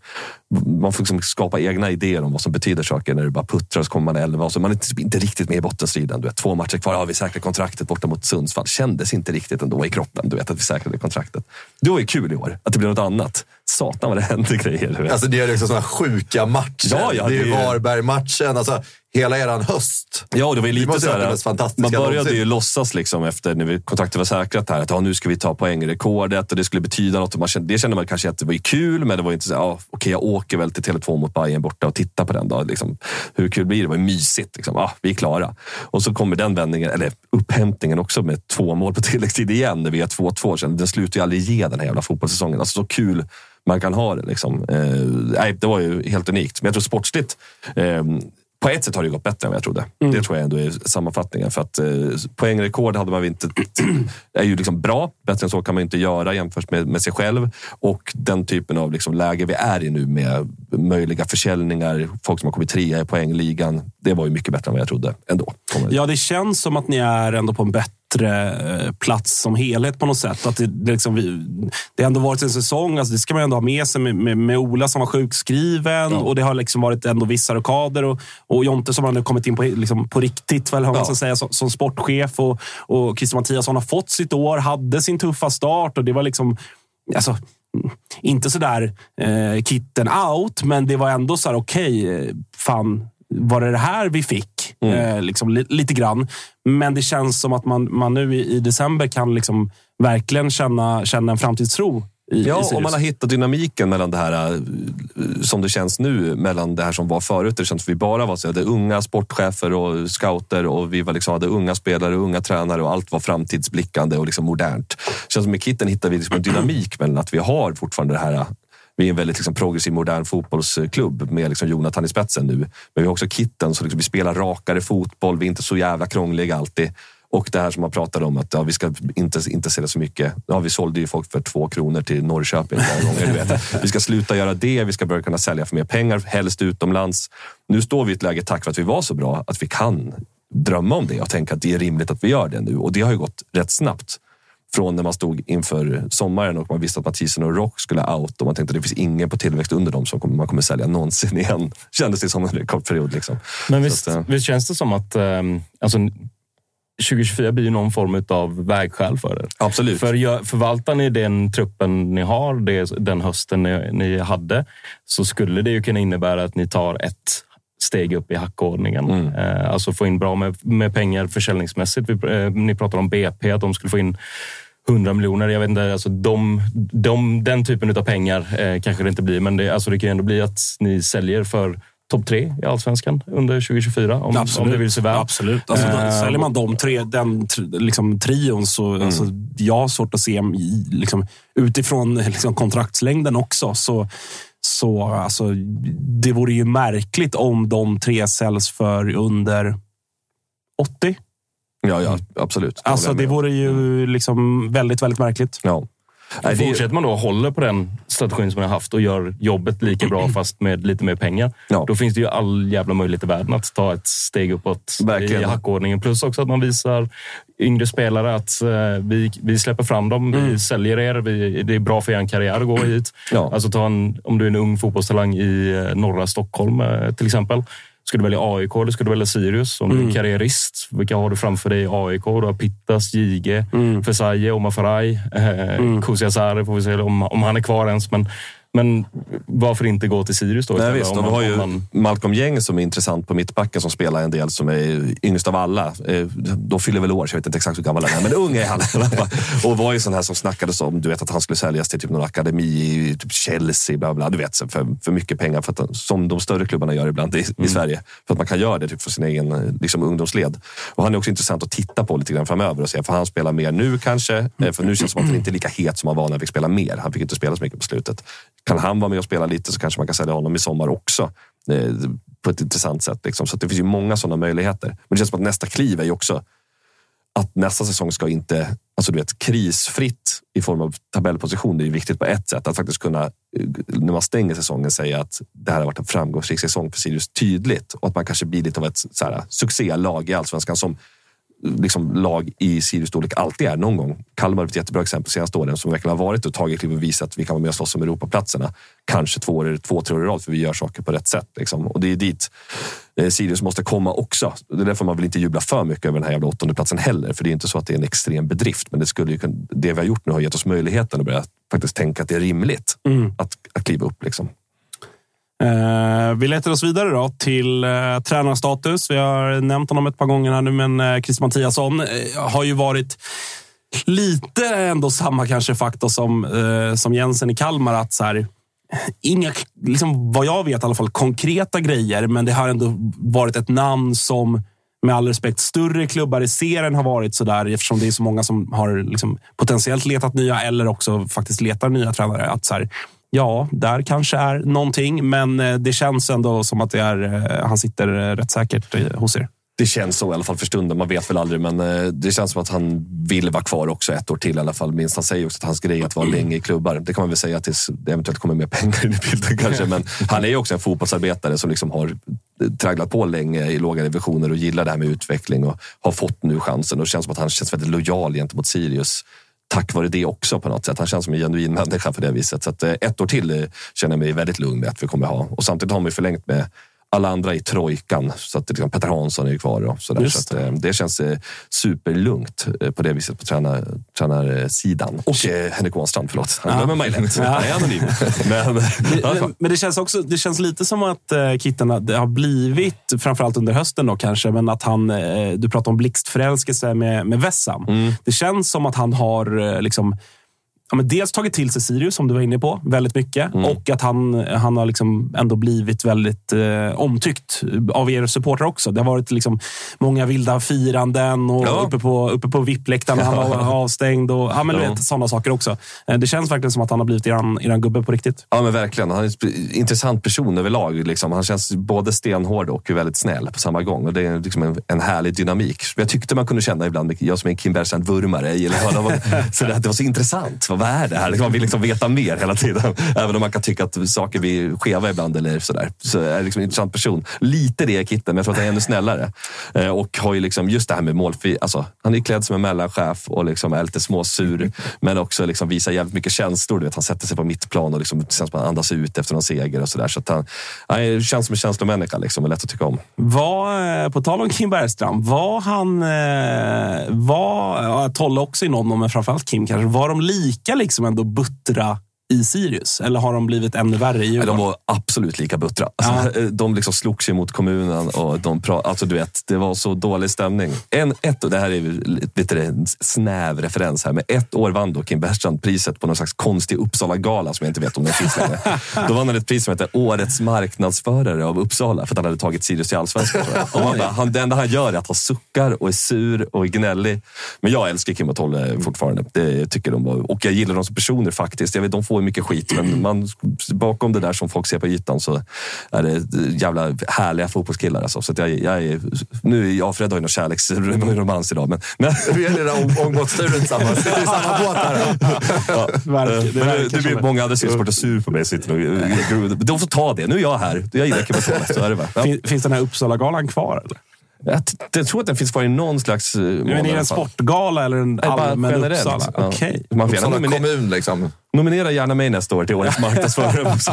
man får liksom skapa egna idéer om vad som betyder saker när du bara puttrar och så kommer man elva så man är inte, inte riktigt med i bottenstriden. Du vet, två matcher kvar, har vi säkrat kontraktet borta mot Sundsvall. Kändes inte riktigt ändå i kroppen, du vet att vi säkrade kontraktet. Det var ju kul i år, att det blev något annat. Satan vad det hände grejer. Alltså det är liksom sådana sjuka matcher. Ja, ja, det är det ju är- Varberg-matchen. Alltså, hela eran höst. Ja, det var ju lite så här, Man började någonsin. ju låtsas liksom efter när vi- kontraktet var säkrat här att ja, nu ska vi ta poängrekordet och det skulle betyda något. Man kände, det kände man kanske att det var kul, men det var inte så här, ja, okej, jag åker väl till Tele2 mot Bayern borta och tittar på den. Då, liksom. Hur kul blir det? Det var ju mysigt. Liksom. Ja, vi är klara. Och så kommer den vändningen, eller upphämtningen också med två mål på tilläggstid igen när vi är 2-2. Sen, Den slutar ju aldrig ge den här jävla fotbollssäsongen. Alltså så kul man kan ha det. Liksom. Eh, nej, det var ju helt unikt. Men jag tror sportsligt eh, på ett sätt har det gått bättre än vad jag trodde. Det tror jag ändå är sammanfattningen. För att eh, poängrekord hade man inte... är ju liksom bra. Bättre än så kan man inte göra jämfört med, med sig själv. Och den typen av liksom läge vi är i nu med möjliga försäljningar, folk som har kommit trea i poängligan. Det var ju mycket bättre än vad jag trodde ändå. Ja, det känns som att ni är ändå på en bättre eh, plats som helhet på något sätt. Att det, det, liksom, vi, det har ändå varit en säsong, alltså det ska man ändå ha med sig med, med, med Ola som var sjukskriven och det har liksom varit ändå vissa rockader och, och Jonte som har nu kommit in på, liksom, på riktigt väl, Ja. säga, som, som sportchef och, och Christer Mattiasson har fått sitt år, hade sin tuffa start och det var liksom Alltså, inte sådär eh, kitten out, men det var ändå så här, okej, eh, fan, var det det här vi fick? Eh, liksom, li, lite grann. Men det känns som att man, man nu i, i december kan liksom verkligen känna, känna en framtidstro i, Ja, och man har hittat dynamiken mellan det här eh, som det känns nu, mellan det här som var förut. Det känns som vi bara var så, unga sportchefer och scouter och vi var liksom, hade unga spelare och unga tränare och allt var framtidsblickande och liksom modernt. Det känns som med Kitten hittar vi liksom en dynamik mellan att vi har fortfarande det här vi är en väldigt liksom progressiv modern fotbollsklubb med liksom Jonathan i spetsen nu. Men vi har också Kitten, så liksom vi spelar rakare fotboll. Vi är inte så jävla krångliga alltid. Och det här som man pratade om att ja, vi ska inte, inte sälja så mycket. Ja, vi sålde ju folk för två kronor till Norrköping många gånger. Du vet. Vi ska sluta göra det. Vi ska börja kunna sälja för mer pengar, helst utomlands. Nu står vi i ett läge, tack för att vi var så bra, att vi kan drömma om det och tänka att det är rimligt att vi gör det nu. Och det har ju gått rätt snabbt. Från när man stod inför sommaren och man visste att Mathisen och Rock skulle out och man tänkte att det finns ingen på tillväxt under dem som man kommer sälja någonsin igen. Kändes det som en kort period. Liksom. Men visst, att, eh, visst känns det som att um, alltså, 2024 blir någon form av vägskäl för er. Absolut. För förvaltar ni den truppen ni har, det, den hösten ni, ni hade, så skulle det ju kunna innebära att ni tar ett steg upp i hackordningen. Mm. Eh, alltså få in bra med, med pengar försäljningsmässigt. Vi, eh, ni pratar om BP, att de skulle få in 100 miljoner. Jag vet inte, alltså de, de, den typen av pengar eh, kanske det inte blir, men det, alltså det kan ändå bli att ni säljer för topp tre i allsvenskan under 2024 om, om det vill sig väl. Absolut. Alltså, Eh, säljer man de tre, den liksom, trion så Mm. alltså, jag har svårt att se liksom, utifrån liksom, kontraktslängden också. Så, så alltså, det vore ju märkligt om de tre säljs för under 80. Ja, ja absolut. Alltså, håller det jag med. vore ju liksom väldigt, väldigt märkligt. Ja. Nej, det Fortsätter man då och håller på den strategin som man har haft och gör jobbet lika bra fast med lite mer pengar. Ja. Då finns det ju all jävla möjlighet i världen att ta ett steg uppåt Verkligen. i hackordningen. Plus också att man visar yngre spelare att eh, vi, vi släpper fram dem. Vi säljer er. Vi, det är bra för er karriär att gå hit. Ja. Alltså ta en, om du är en ung fotbollstalang i eh, norra Stockholm eh, till exempel. Ska du välja AIK eller ska du välja Sirius? Om du är karriärist, vilka har du framför dig i AIK? Du har Pittas, Jige, Fesaye, Omar Faraj, eh, Kusi Asare får vi se om, om han är kvar ens. Men, Men varför inte gå till Sirius då? Nej, visst, Om man- har ju man- Malcolm Gäng som är intressant på mittbacken som spelar en del, som är yngst av alla. Eh, Då fyller väl år, så jag vet inte exakt hur gammal han är, men ung är han. och var ju sån här som snackades om, du vet att han skulle säljas till typ någon akademi i typ Chelsea, bla bla, du vet, för, för mycket pengar, för att, som de större klubbarna gör ibland i, i Sverige. För att man kan göra det typ för sin egen eh, liksom, ungdomsled. Och han är också intressant att titta på lite grann framöver och se, för han spelar mer nu kanske. Eh, För nu känns det som att han inte är lika het som han var när han fick spela mer. Han fick inte spela så mycket på slutet. Kan han vara med och spela lite så kanske man kan sälja honom i sommar också. Eh, på ett intressant sätt. Liksom. Så att det finns ju många sådana möjligheter. Men det känns som att nästa kliv är ju också att nästa säsong ska inte, alltså du vet, krisfritt i form av tabellposition. Det är ju viktigt på ett sätt. Att faktiskt kunna, eh, när man stänger säsongen, säga att det här har varit en framgångsrik säsong för Sirius tydligt. Och att man kanske blir lite av ett så här, succélag i allsvenskan som liksom, lag i Sirius storlek alltid är någon gång. Kalmar är ett jättebra exempel senaste åren som verkligen har varit och tagit kliv och visat att vi kan vara med och slåss om Europaplatserna. Kanske två, år, två tre år i rad för vi gör saker på rätt sätt. Liksom. Och det är dit eh, Sirius måste komma också. Det är därför man vill inte jubla för mycket över den här jävla åttondeplatsen heller. För det är inte så att det är en extrem bedrift. Men det, skulle ju, det vi har gjort nu har gett oss möjligheten att börja faktiskt tänka att det är rimligt att, att kliva upp. Liksom. Eh, vi letar oss vidare då till eh, tränarstatus. Vi har nämnt honom ett par gånger här nu, men eh, Christer Mattiasson eh, har ju varit lite ändå samma kanske faktor som, eh, som Jensen i Kalmar. Att så här, inga, liksom, vad jag vet i alla fall, konkreta grejer, men det har ändå varit ett namn som med all respekt, större klubbar i serien har varit så där eftersom det är så många som har liksom, potentiellt letat nya eller också faktiskt letar nya tränare. Att så här, ja, där kanske är någonting, men eh, det känns ändå som att det är, eh, han sitter eh, rätt säkert hos er. Det känns så i alla fall för stunden. Man vet väl aldrig, men det känns som att han vill vara kvar också ett år till i alla fall. Minst han säger också att hans grej är att vara länge i klubbar. Det kan man väl säga tills det eventuellt kommer mer pengar in i bilden kanske. Men han är ju också en fotbollsarbetare som liksom har tragglat på länge i låga divisioner och gillar det här med utveckling och har fått nu chansen. Och det känns som att han känns väldigt lojal gentemot Sirius tack vare det också på något sätt. Han känns som en genuin människa på det viset. Så att, eh, ett år till eh, känner jag mig väldigt lugn med att vi kommer ha. Och samtidigt har man ju förlängt med alla andra i trojkan. Så att liksom Petter Hansson är kvar. Och så där. Just Så att, eh, det känns eh, superlugnt eh, på det viset på tränar, tränarsidan. Och eh, Henrik Ånstrand, förlåt. Han Ja. glömmer mig lätt. Han är anonym. Men. Men, men det känns också det känns lite som att eh, Kitten har- blivit, framförallt under hösten då kanske, men att han, eh, du pratar om blixtförälskelse med, med Vessam. Mm. Det känns som att han har liksom, ja, men dels tagit till sig Sirius, som du var inne på, väldigt mycket. Mm. Och att han, han har liksom ändå blivit väldigt eh, omtyckt av er supportrar också. Det har varit liksom många vilda firanden och Ja. uppe på, uppe på VIP-läktaren han var avstängd. Och, ja, men Ja. vet, sådana saker också. Eh, Det känns verkligen som att han har blivit eran, eran gubbe på riktigt. Ja, men verkligen. Han är en intressant person överlag. Liksom. Han känns både stenhård och väldigt snäll på samma gång. Och Det är liksom en, en härlig dynamik. Jag tyckte man kunde känna ibland, jag som är en Kim Bergstrand-vurmare, jag gillar honom. Så det, det var så intressant. Vad är det här? Liksom, man vill liksom veta mer hela tiden. Även om man kan tycka att saker blir skeva ibland. Eller sådär. Så är det liksom en intressant person. Lite det är Kitten, men jag tror att han är ännu snällare. Eh, och har ju liksom just det här med målfri... Alltså, han är klädd som en mellanchef och liksom är lite småsur. Men också liksom visar jävligt mycket känslor. Du vet, han sätter sig på mittplan och liksom, känns andas ut efter någon seger. och så där. Så att han, han känns som en känslomänniska liksom, och lätt att tycka om. Var, eh, på tal om Kim Bergstrand, var han... Eh, var, Tolle också i någon men framförallt Kim kanske. Var de lika liksom ändå buttra i Sirius? Eller har de blivit ännu värre i Djurgården? De var absolut lika buttra. Alltså, De liksom slogs ju mot kommunen. Och de pra- alltså, du vet, det var så dålig stämning. En, ett, och det här är lite en snäv referens här, men ett år vann då Kim Bergstrand priset på någon slags konstig Uppsala-gala som jag inte vet om den finns längre. Då vann han ett pris som heter Årets marknadsförare av Uppsala för att han hade tagit Sirius till Allsvenskan. tror jag. Och man bara, han, det enda han gör är att han suckar och är sur och är gnällig. Men jag älskar Kim och Tolle fortfarande. Det tycker de och jag gillar dem som personer faktiskt. Jag vet, de får ju mycket skit, men man, bakom det där som folk ser på ytan så är det jävla härliga fotbollskillar. Alltså. Så att jag, jag är, nu är jag och Fred har ju någon kärleksromans idag, men, men Vi är lilla ångbåtsturen tillsammans. Sitter i samma båt här. Ja. Verkar- det Men det, blir många andra supportrar sur på mig. Sitter och, de får ta det. Nu är jag här. Jag gillar. Så är det bara. Ja. Fin, finns den här Uppsala-galan kvar? Eller? Jag, jag tror att den finns kvar i någon slags... eh, Men är i det en sportgala eller en allmän generellt. Uppsala? Ja. Man får gärna Uppsala kommun liksom. Nominera gärna mig nästa år till årets marknadsförare också.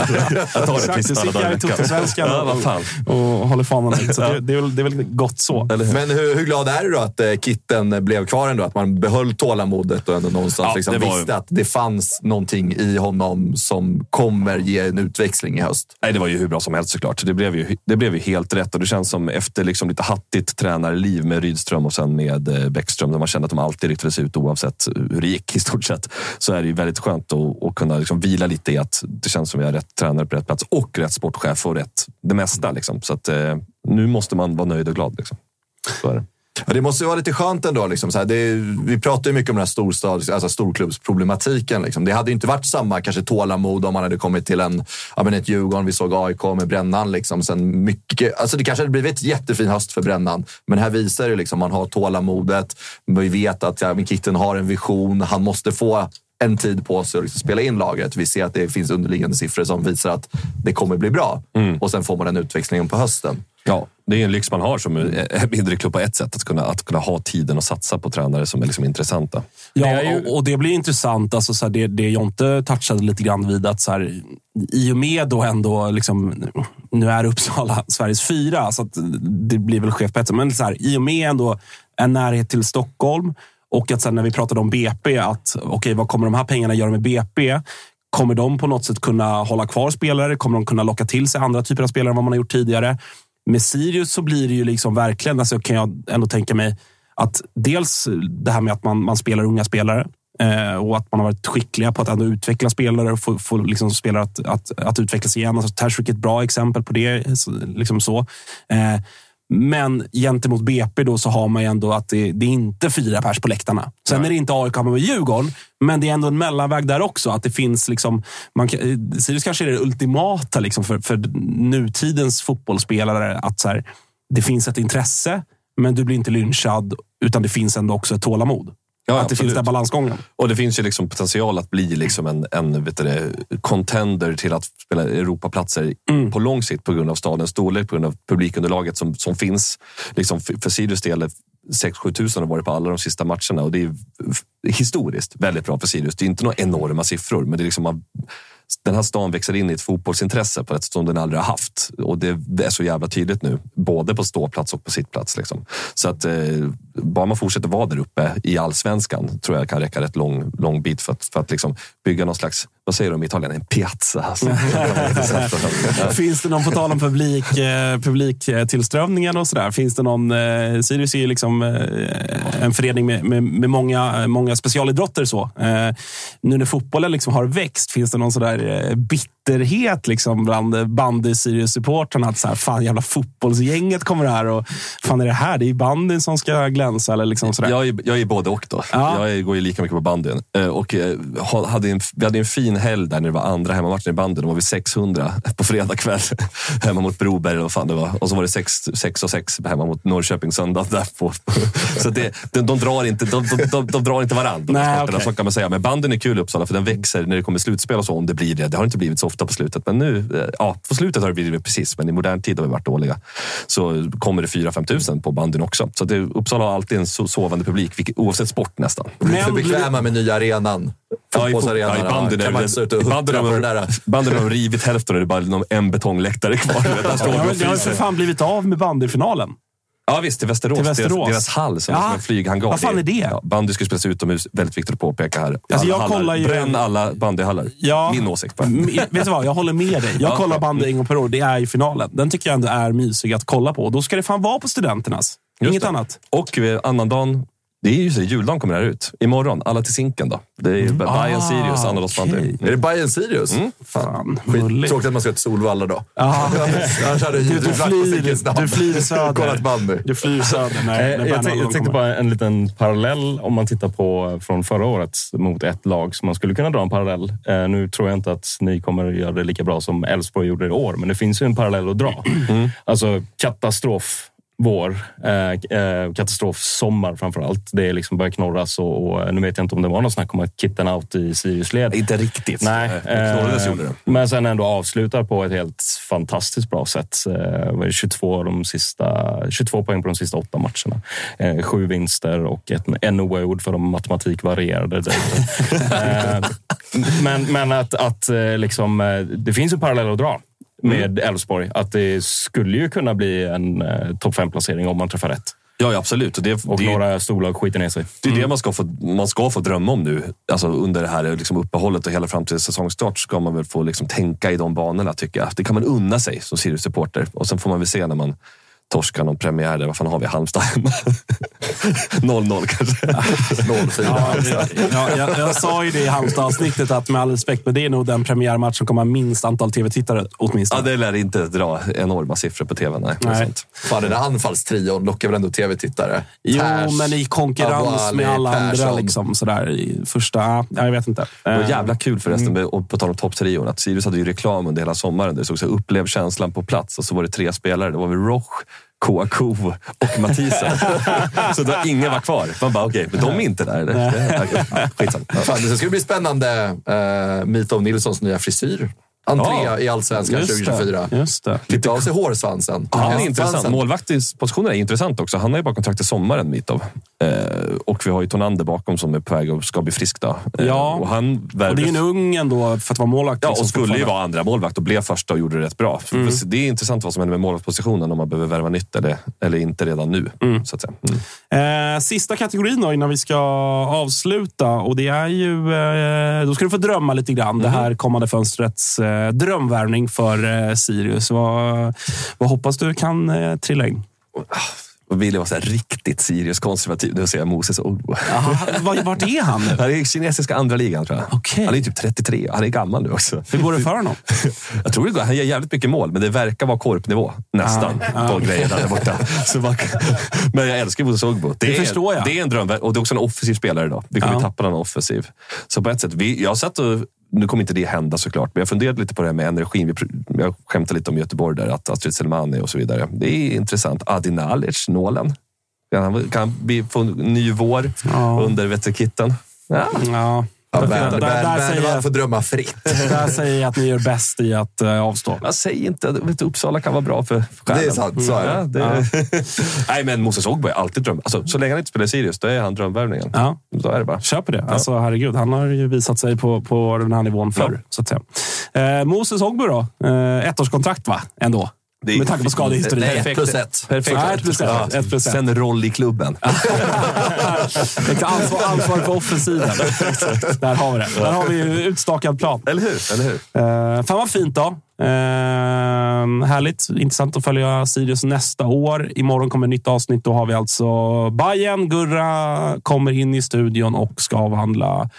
Jag tar visst du alla dagar i veckan. Ja, vad fan. och, och håller fanan högt. Så det, det, är väl, det är väl gott så. Men hur, hur glad är du då att eh, Kitten blev kvar ändå? Att man behöll tålamodet och ändå någonstans Ja, liksom det var- visste att det fanns någonting i honom som kommer ge en utväxling i höst? Nej, det var ju hur bra som helst såklart. Det blev ju, det blev ju helt rätt och det känns som efter liksom lite hattigt tränarliv med Rydström och sen med eh, Bäckström, där man kände att de alltid riktade sig ut oavsett hur det gick i stort sett, så är det ju väldigt skönt att, och kunna liksom vila lite i att det känns som vi har rätt tränare på rätt plats och rätt sportchef och rätt det mesta. Liksom. Så att, eh, nu måste man vara nöjd och glad. Liksom. Så är det. Ja, det måste ju vara lite skönt ändå. Liksom, så här, det, vi pratar ju mycket om den här storstad, alltså storklubbsproblematiken. Liksom. Det hade ju inte varit samma kanske tålamod om man hade kommit till en, ja, men ett Djurgården. Vi såg AIK med Brännan. Liksom. Sen mycket, alltså det kanske hade blivit ett jättefin höst för Brännan, men här visar det liksom man har tålamodet. Vi vet att ja, Kitten har en vision. Han måste få en tid på sig att liksom spela in lagret. Vi ser att det finns underliggande siffror som visar att det kommer bli bra. Och sen får man den utväxlingen på hösten. Ja, det är en lyx man har som är mindre klubb på ett sätt. Att kunna, att kunna ha tiden att satsa på tränare som är liksom intressanta. Ja, och, och det blir intressant. Alltså, så här, det, det Jonte touchade lite grann vid att så här, i och med då ändå, liksom, nu är Uppsala Sveriges fyra, så att det blir väl skevt på ett sätt. Men så här, i och med ändå en närhet till Stockholm och att sen när vi pratade om BP, att okej, vad kommer de här pengarna göra med BP? Kommer de på något sätt kunna hålla kvar spelare? Kommer de kunna locka till sig andra typer av spelare än vad man har gjort tidigare? Med Sirius så blir det ju liksom verkligen, alltså kan jag ändå tänka mig, att dels det här med att man, man spelar unga spelare eh, och att man har varit skickliga på att ändå utveckla spelare och få, få liksom spelare att, att, att utvecklas igen. Alltså, Tashvik är ett bra exempel på det. Liksom så. Eh, men gentemot BP då så har man ju ändå att det, det är inte fyra pers på läktarna. Sen är det inte AIK med Djurgården, men det är ändå en mellanväg där också. Att det finns liksom, man, eh, Sirius kanske är det ultimata liksom för, för nutidens fotbollsspelare. Att så här, det finns ett intresse, men du blir inte lynchad, utan det finns ändå också ett tålamod. Ja, att det finns den balansgången. Och det finns ju liksom potential att bli liksom en, en vet du, contender till att spela Europaplatser på lång sikt på grund av stadens storlek, på grund av publikunderlaget som, som finns. Liksom för, för Sirius del, 6-7 tusen har varit på alla de sista matcherna och det är historiskt väldigt bra för Sirius. Det är inte några enorma siffror, men det är liksom man, den här stan växer in i ett fotbollsintresse på ett som den aldrig har haft. Och det, det är så jävla tydligt nu, både på ståplats och på sittplats. Liksom. Så att eh, bara man fortsätter vara där uppe i allsvenskan tror jag kan räcka rätt lång, lång bit för att, för att liksom bygga någon slags, vad säger de i Italien, en piazza. Alltså. Finns det någon, på tal om publik, eh, publiktillströmningen och sådär. Finns det någon, eh, Sirius är ju liksom eh, en förening med, med, med många, många specialidrotter. Så. Eh, nu när fotbollen liksom har växt, finns det någon sådär eh, bitterhet liksom bland bandy Sirius-supportrarna? Att så här, fan jävla fotbollsgänget kommer här och fan är det här? Det är bandyn som ska glänsa. Eller liksom sådär. Jag är, jag är både och. då. Ja. Jag går ju lika mycket på bandyn. Eh, Och, eh, ha- hade en, vi hade en fin helg där när det var andra hemmamatchen i bandyn. Då var vi 600 på fredag kväll hemma mot Broberg. vad fan det var. Och så var det 6, 6 och 6 hemma mot Norrköping söndag. Där på. Så det, de, de, drar inte, de, de, de, de drar inte varandra. Nej, okej. Så kan man säga. Men bandyn är kul i Uppsala för den växer när det kommer slutspel och så. Om det blir det. Det har inte blivit så ofta på slutet. Men nu, eh, ja, på slutet har det blivit precis. Men i modern tid har vi varit dåliga. Så kommer det 4-5 tusen på bandyn också. Så det, Uppsala har alltid en so- sovande publik, oavsett sport nästan. Blir för Men blir- bekväma med nya arenan. Ja, i, ja, bandyn kan är man har de- där. bandyn har de rivit hälften och det är bara någon- en betongläktare kvar. Där står Ja, det har för fan blivit av med bandyfinalen. Ja visst, till Västerås. Till Västerås. Deras, deras hall som är Ja. som en flyghangar. Vad fan är det? Ja, bandy ska spelas utomhus. Väldigt viktigt att påpeka här. Alla jag hallar. kollar ju- Bränn alla bandyhallar. Ja. Min åsikt bara. M- Vet du vad? Jag håller med dig. Jag Ja. kollar bandy en gång per år. Det är ju finalen. Den tycker jag ändå är mysig att kolla på. Då ska det fan vara på studenternas. Just Inget det. annat. Och eh, annandagen, det är ju så, juldagen kommer det här ut. Imorgon, alla till Zinken då. Det är mm. Bayern Sirius, annandagsbandy. okej. Är det Bayern Sirius? Mm. Fan, Skit- mulligt. Tråkigt att man ska till Solvalla då. Ja. Annars hade Du, du flyr, du flyr söder. Kollat bandy. Du flyr söder när, Eh, Jag, tänkte, jag tänkte kommer. på en liten parallell om man tittar på från förra året mot ett lag. Så man skulle kunna dra en parallell. Eh, nu tror jag inte att ni kommer göra det lika bra som Elfsborg gjorde i år, men det finns ju en parallell att dra. Alltså katastrof vår. Eh, eh, katastrofsommar framför allt. Det liksom börjar knorras och, och nu vet jag inte om det var något snack om att kitten out i Sirius-led. Inte riktigt. Nej, eh, det. men sen ändå avslutar på ett helt fantastiskt bra sätt. Eh, vad är det, 22, av de sista, 22 poäng på de sista åtta matcherna. Eh, sju vinster och ett, en award för de matematikvarierade. eh, men men att, att eh, liksom, eh, det finns ju paralleller att dra med Elfsborg. Att det skulle ju kunna bli en eh, topp fem-placering om man träffar rätt. Ja, ja, absolut. Och det, Och det, några storlag skiter ner sig. det är det man ska, få, man ska få drömma om nu. Alltså under det här liksom uppehållet och hela fram till säsongstart ska man väl få liksom tänka i de banorna, tycker jag. Det kan man unna sig som Sirius-supporter. Och sen får man väl se när man torskar någon premiär. där. Vad fan har vi? Halmstad hemma? 0-0 kanske? 0-4. Ja, ja, jag, jag sa ju det i Halmstad-avsnittet att med all respekt, men det är nog den premiärmatch som kommer ha minst antal tv-tittare Ja, åtminstone. det lär inte dra enorma siffror på tv. Nej. Nej. Fan, den där anfallstrion lockar väl ändå tv-tittare? Jo, Ters, men i konkurrens Abouali, med alla andra. Persson. Liksom, sådär, i första... Ja, jag vet inte. Det var Eh, jävla kul förresten, och på tal om topptrion, att Sirius hade ju reklam under hela sommaren. Det stod så här, upplev känslan på plats och så var det tre spelare. Det var väl Roche, Kouakou och Mathisen. så då ingen var kvar. Man bara, okej, men de är inte där. eller? Ja, Skitsamma. Ja. Fan, det ska bli spännande. Uh, Mitov Nilssons nya frisyr. Entré Ja, i Allsvenskan just 2024. det, Just det. Klippt av sig hårsvansen. Han är Hästsvansen. intressant. Målvaktspositionen är intressant också. Han har ju bara kontrakt till sommaren, Mitov. Eh, och vi har ju Tonander bakom som är på väg och ska bli frisk. Då. Eh, Ja. och han Och det är en ung ändå för att vara målvakt. Ja, liksom, och skulle ju vara andra målvakt och blev första och gjorde det rätt bra. Mm. Det är intressant vad som händer med målvaktspositionen om man behöver värva nytt eller, eller inte redan nu. Mm. Så att säga. Mm. Eh, sista kategorin då innan vi ska avsluta. Och det är ju, eh, då ska du få drömma lite grann. Det här kommande fönstrets eh, drömvärvning för eh, Sirius. Vad, vad hoppas du kan eh, trilla in? Och vill jag vara så riktigt Sirius-konservativ, nu säger jag Moses Ogbo. Var, vart är han nu? Han är i kinesiska andra ligan tror jag. Okej. Han är typ 33, han är gammal nu också. Hur går det för honom? Jag tror det går. Han gör jävligt mycket mål, men det verkar vara korpnivå nästan Ah, på ah. grejerna där borta. Man, men jag älskar Moses Ogbo. Det, Det förstår jag. Det är en dröm och det är också en offensiv spelare idag. Vi kommer Ja. tappa någon offensiv. Så på ett sätt, vi, jag sett och nu kommer inte det hända såklart, men jag funderade lite på det här med energin. Jag skämtade lite om Göteborg där, att Astrid Selmani och så vidare. Det är intressant. Adi Nalic, nålen. Kan han kan vi få en ny vår Ja. under Vätterkitten? Ja. Ja. Ja, Där- får drömma fritt. Där säger jag att ni gör bäst i att eh, avstå. Jag säger inte att vet, du, Uppsala kan vara bra för själen. Det är sant, så är det. Ja, det Nej, men Moses Ogbo är alltid dröm. Alltså, så länge han inte spelar i Sirius, då är han drömvärvningen. Ja. Så är det bara. Kör på det. Alltså, herregud, han har ju visat sig på, på den här nivån förr. Så att säga. Eh, Moses Ogbu då? Eh, ettårskontrakt va? Ändå. Det är- Med tanke på skadehistorien. Nej, Perfekt. plus ett. Perfekt. Ja, ett plus ett. Ja. Ett plus ett. Sen roll i klubben. Ansvar, ansvar för offensiven. Där har vi det. Där har vi ju utstakad plan. Eller hur? Eller hur? Uh, fan vad fint då. Uh, härligt. Intressant att följa Sirius nästa år. Imorgon kommer ett nytt avsnitt. Då har vi alltså Bayern Gurra kommer in i studion och ska avhandla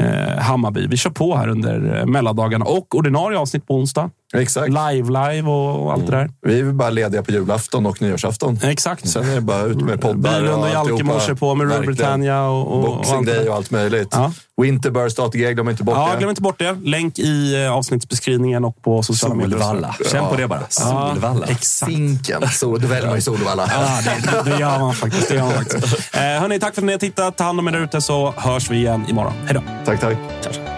uh, Hammarby. Vi kör på här under eh, mellandagarna och ordinarie avsnitt på onsdag. Exakt. Live-live och, och allt det där. Vi är bara lediga på julafton och nyårsafton. Exakt. Sen är det bara ut med poddar Bylund och Jalke alltihopa. morse på med Verkligen. Britannia och, och, och Boxing där. Day och allt möjligt. Ja. Winterburst, ATG, glöm inte bort Ja, det. glöm inte bort det. Länk i eh, avsnittsbeskrivningen och på sociala medier. Solvalla. Känn på det bara. Ja, Solvalla. exakt. Finken. Så, då väljer man ju Solvalla. Ja, det, det gör man faktiskt. Det gör man faktiskt. Eh, hörni, tack för att ni har tittat. Ta hand om er där ute så hörs vi igen imorgon. Hej då. Tack, tack.